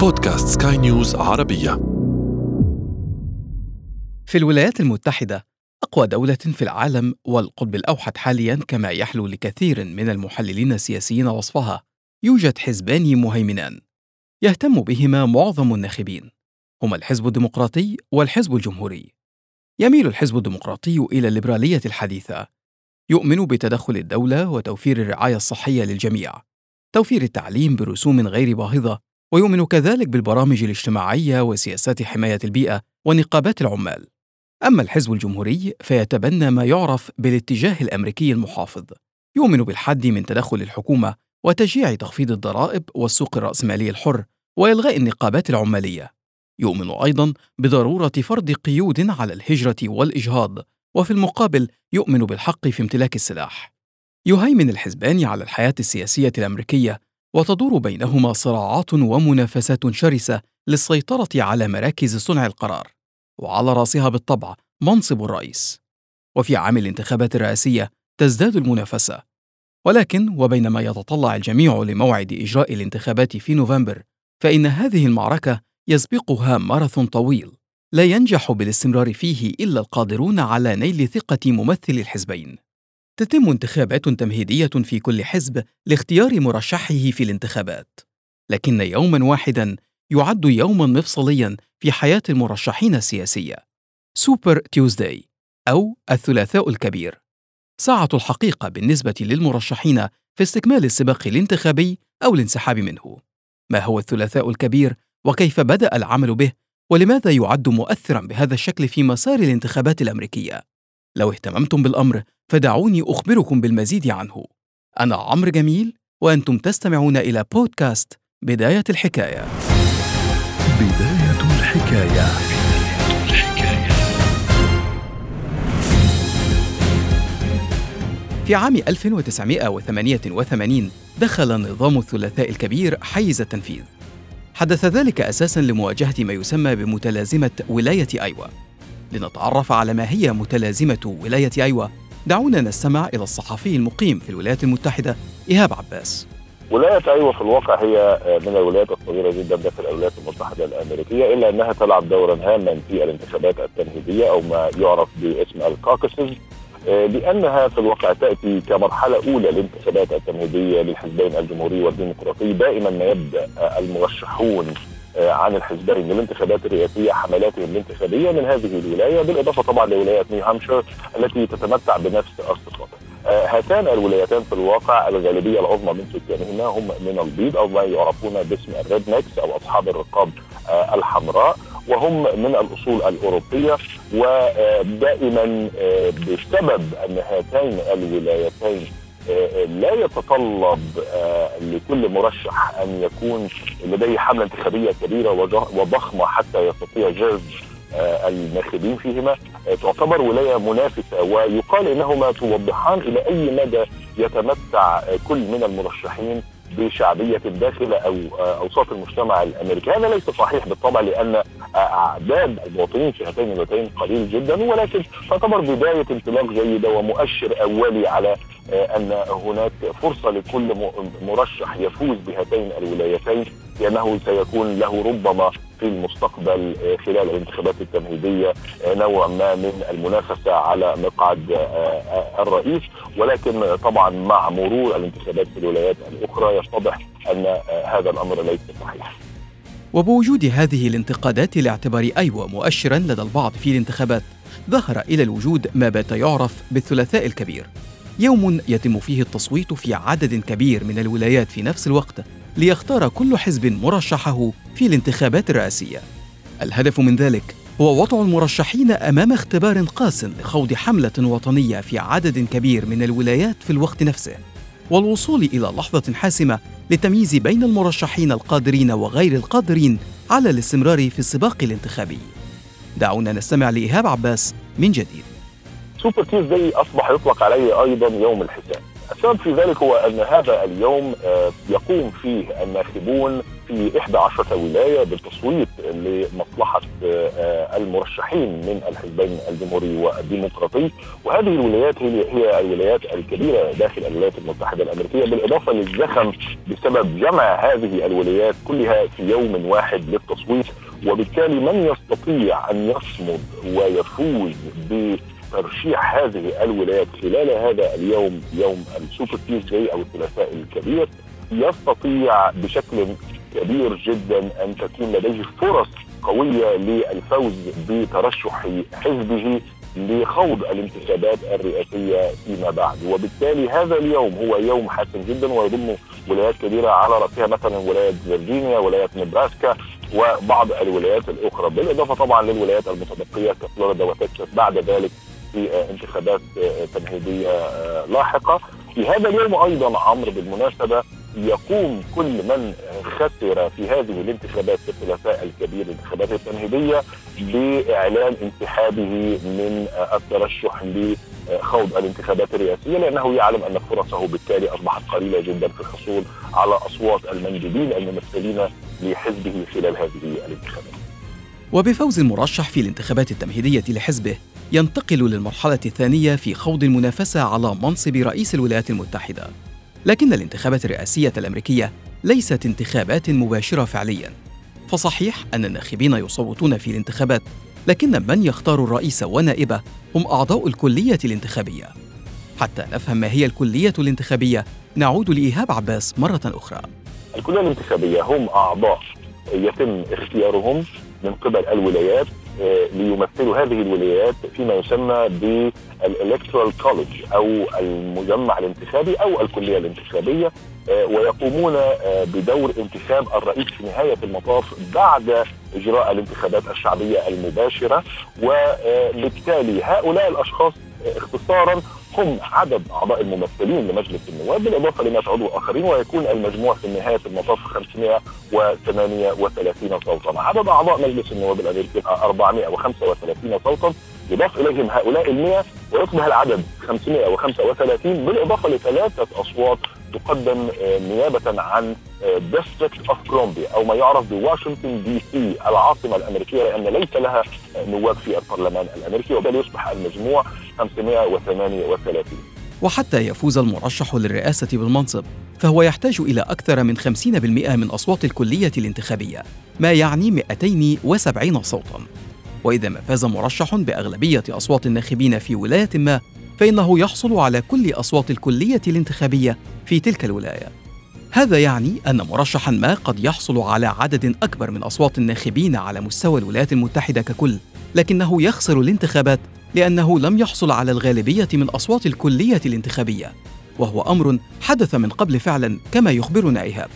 بودكاست سكاي نيوز عربية. في الولايات المتحدة أقوى دولة في العالم والقطب الأوحد حاليا كما يحلو لكثير من المحللين السياسيين وصفها يوجد حزبان مهيمنان. يهتم بهما معظم الناخبين. هما الحزب الديمقراطي والحزب الجمهوري. يميل الحزب الديمقراطي إلى الليبرالية الحديثة. يؤمن بتدخل الدولة وتوفير الرعاية الصحية للجميع. توفير التعليم برسوم غير باهظة ويؤمن كذلك بالبرامج الاجتماعية وسياسات حماية البيئة ونقابات العمال. أما الحزب الجمهوري فيتبنى ما يعرف بالاتجاه الأمريكي المحافظ. يؤمن بالحد من تدخل الحكومة وتشجيع تخفيض الضرائب والسوق الرأسمالي الحر وإلغاء النقابات العمالية. يؤمن أيضا بضرورة فرض قيود على الهجرة والإجهاض وفي المقابل يؤمن بالحق في امتلاك السلاح. يهيمن الحزبان على الحياة السياسية الأمريكية وتدور بينهما صراعات ومنافسات شرسة للسيطرة على مراكز صنع القرار وعلى راسها بالطبع منصب الرئيس. وفي عام الانتخابات الرئاسية تزداد المنافسة. ولكن وبينما يتطلع الجميع لموعد إجراء الانتخابات في نوفمبر فإن هذه المعركة يسبقها ماراثون طويل لا ينجح بالاستمرار فيه إلا القادرون على نيل ثقة ممثل الحزبين. تتم انتخابات تمهيدية في كل حزب لاختيار مرشحه في الانتخابات. لكن يوما واحدا يعد يوما مفصليا في حياة المرشحين السياسية. Super Tuesday أو الثلاثاء الكبير. ساعة الحقيقة بالنسبة للمرشحين في استكمال السباق الانتخابي أو الانسحاب منه. ما هو الثلاثاء الكبير؟ وكيف بدأ العمل به؟ ولماذا يعد مؤثرا بهذا الشكل في مسار الانتخابات الأمريكية؟ لو اهتممتم بالأمر فدعوني أخبركم بالمزيد عنه. أنا عمرو جميل وأنتم تستمعون إلى بودكاست بداية الحكاية. بداية الحكاية. في عام 1988 دخل نظام الثلاثاء الكبير حيز التنفيذ. حدث ذلك أساسا لمواجهة ما يسمى بمتلازمة ولاية أيوا لنتعرف على ما هي متلازمة ولاية أيوا دعونا نستمع إلى الصحفي المقيم في الولايات المتحدة إيهاب عباس. ولاية أيوة في الواقع هي من الولايات الصغيرة جدا داخل الولايات المتحدة الأمريكية إلا أنها تلعب دورا هاما في الانتخابات التمهيدية أو ما يعرف باسم الكاكسز لأنها في الواقع تأتي كمرحلة أولى للانتخابات التمهيدية للحزبين الجمهوري والديمقراطي دائما ما يبدأ المرشحون عن الحزبين للانتخابات الرئاسية حملاتهم الانتخابية من هذه الولاية بالإضافة طبعا لولاية نيو هامشير التي تتمتع بنفس الصفات. هاتان الولايتان في الواقع الغالبية العظمى من سكانهما هم من البيض أو ما يعرفون باسم ال rednecks أو أصحاب الرقاب الحمراء وهم من الأصول الأوروبية ودائما بسبب أن هاتين الولايتين لا يتطلب لكل مرشح أن يكون لديه حملة انتخابية كبيرة وضخمة حتى يستطيع جذب الناخبين فيهما. تعتبر ولاية منافسة ويقال إنهما توضحان إلى أي مدى يتمتع كل من المرشحين. بشعبية داخل أو أوساط المجتمع الأمريكي، هذا ليس صحيح بالطبع لأن أعداد المواطنين في هاتين الولايتين قليل جدا ولكن تعتبر بداية انطلاق جيدة ومؤشر أولي على أن هناك فرصة لكل مرشح يفوز بهاتين الولايتين لأنه سيكون له ربما في المستقبل خلال الانتخابات التمهيدية نوع ما من المنافسة على مقعد الرئيس ولكن طبعا مع مرور الانتخابات في الولايات الأخرى يتضح أن هذا الأمر ليس صحيح. وبوجود هذه الانتقادات لاعتبار ايوا مؤشرا لدى البعض في الانتخابات ظهر إلى الوجود ما بات يعرف بالثلاثاء الكبير يوم يتم فيه التصويت في عدد كبير من الولايات في نفس الوقت ليختار كل حزب مرشحه في الانتخابات الرئاسية. الهدف من ذلك هو وضع المرشحين أمام اختبار قاس لخوض حملة وطنية في عدد كبير من الولايات في الوقت نفسه والوصول إلى لحظة حاسمة للتمييز بين المرشحين القادرين وغير القادرين على الاستمرار في السباق الانتخابي. دعونا نستمع لإيهاب عباس من جديد. Super Tuesday أصبح يطلق عليه أيضا يوم الحساب. السبب في ذلك هو أن هذا اليوم يقوم فيه الناخبون في 11 ولاية بالتصويت لمصلحة آه، المرشحين من الحزبين الجمهوري والديمقراطي. وهذه الولايات هي الولايات الكبيرة داخل الولايات المتحدة الأمريكية بالإضافة للزخم بسبب جمع هذه الولايات كلها في يوم واحد للتصويت. وبالتالي من يستطيع أن يصمد ويفوز بترشيح هذه الولايات خلال هذا اليوم يوم ال Super Tuesday أو الثلاثاء الكبير يستطيع بشكل كبير جدا أن تكون لديه فرص قوية للفوز بترشح حزبه لخوض الانتخابات الرئاسية فيما بعد. وبالتالي هذا اليوم هو يوم حاسم جدا ويضم ولايات كبيرة على رأسها مثلا ولاية فيرجينيا ولاية نبراسكا وبعض الولايات الأخرى بالإضافة طبعا للولايات المتبقية كفلوريدا وتكساس. بعد ذلك في انتخابات تمهيديه لاحقة في هذا اليوم أيضا عمرو بالمناسبة يقوم كل من خسر في هذه الانتخابات في الثلاثاء الكبير الانتخابات التمهيديه باعلان انسحابه من الترشح لخوض الانتخابات الرئاسية لأنه يعلم أن فرصه بالتالي أصبحت قليلة جدا في الحصول على أصوات المندوبين الممثلين لحزبه خلال هذه الانتخابات. وبفوز المرشح في الانتخابات التمهيديه لحزبه ينتقل للمرحلة الثانية في خوض المنافسة على منصب رئيس الولايات المتحدة. لكن الانتخابات الرئاسية الأمريكية ليست انتخابات مباشرة فعليا. فصحيح أن الناخبين يصوتون في الانتخابات، لكن من يختار الرئيس ونائبه هم أعضاء الكلية الانتخابية. حتى نفهم ما هي الكلية الانتخابية نعود لإيهاب عباس مرة أخرى. الكلية الانتخابية هم أعضاء يتم اختيارهم من قبل الولايات ليمثلوا هذه الولايات فيما يسمى بالإلكترال كولج أو المجمع الانتخابي أو الكلية الانتخابية ويقومون بدور انتخاب الرئيس في نهاية المطاف بعد إجراء الانتخابات الشعبية المباشرة وبالتالي هؤلاء الأشخاص اختصارا هم عدد أعضاء الممثلين لمجلس النواب بالإضافة لمئة عضو اخرين ويكون المجموع في نهايه المطاف 538 صوتا، عدد أعضاء مجلس النواب الأمريكي 435 صوتا. يضاف إليهم هؤلاء ال 100 ويصبح العدد 535 بالإضافة لثلاثة أصوات تقدم نيابة عن District of Columbia أو ما يعرف بواشنطن DC العاصمة الأمريكية لأن ليس لها نواب في البرلمان الأمريكي وبالتالي يصبح المجموع 538 وحتى يفوز المرشح للرئاسة بالمنصب فهو يحتاج إلى أكثر من 50% من أصوات الكلية الانتخابية ما يعني 270 صوتاً. وإذا ما فاز مرشح بأغلبية أصوات الناخبين في ولاية ما فإنه يحصل على كل أصوات الكلية الانتخابية في تلك الولاية. هذا يعني أن مرشحا ما قد يحصل على عدد أكبر من أصوات الناخبين على مستوى الولايات المتحدة ككل لكنه يخسر الانتخابات لأنه لم يحصل على الغالبية من أصوات الكلية الانتخابية وهو أمر حدث من قبل فعلا كما يخبرنا إيهاب.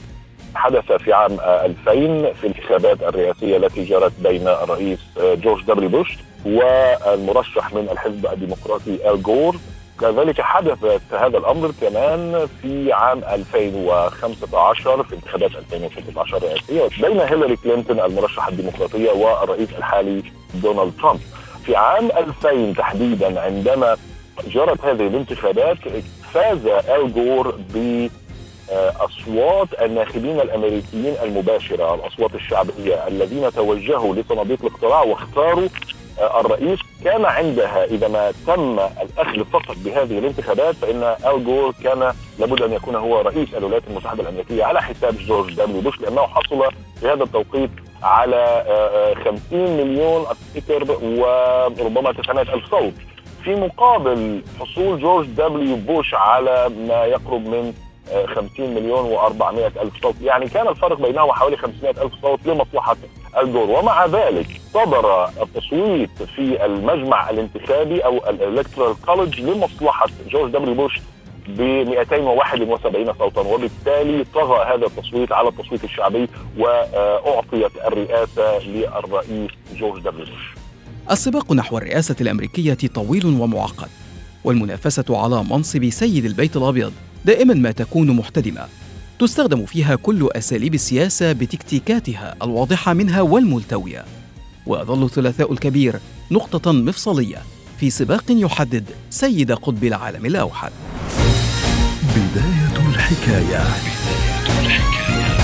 حدث في عام 2000 في الانتخابات الرئاسية التي جرت بين الرئيس جورج دبليو بوش والمرشح من الحزب الديمقراطي آل جور كذلك حدث هذا الأمر كمان في عام 2015 في انتخابات 2016 الرئاسيه بين هيلاري كلينتون المرشحة الديمقراطية والرئيس الحالي دونالد ترامب. في عام 2000 تحديدا عندما جرت هذه الانتخابات فاز آل جور ب اصوات الناخبين الأمريكيين المباشرة الأصوات الشعبية الذين توجهوا لصناديق الاقتراع واختاروا الرئيس كان عندها إذا ما تم الأخذ فقط بهذه الانتخابات فإن آل جور كان لابد أن يكون هو رئيس الولايات المتحدة الأمريكية على حساب جورج دبليو بوش لأنه حصل في هذا التوقيت على 50 مليون افتكر وربما 900 ألف صوت. في مقابل حصول جورج دبليو بوش على ما يقرب من 50 مليون و400 ألف صوت. يعني كان الفرق بينهما حوالي 500 ألف صوت لمصلحة آل جور. ومع ذلك صدر التصويت في المجمع الانتخابي أو ال Electoral College لمصلحة جورج دبليو بوش ب 271 صوتا. وبالتالي طغى هذا التصويت على التصويت الشعبي وأعطيت الرئاسة للرئيس جورج دبليو بوش. السباق نحو الرئاسة الأمريكية طويل ومعقد والمنافسة على منصب سيد البيت الأبيض دائما ما تكون محتدمة. تستخدم فيها كل أساليب السياسة بتكتيكاتها الواضحة منها والملتوية ويظل الثلاثاء الكبير نقطة مفصلية في سباق يحدد سيد قطب العالم الأوحد بدايه الحكاية, بداية الحكاية.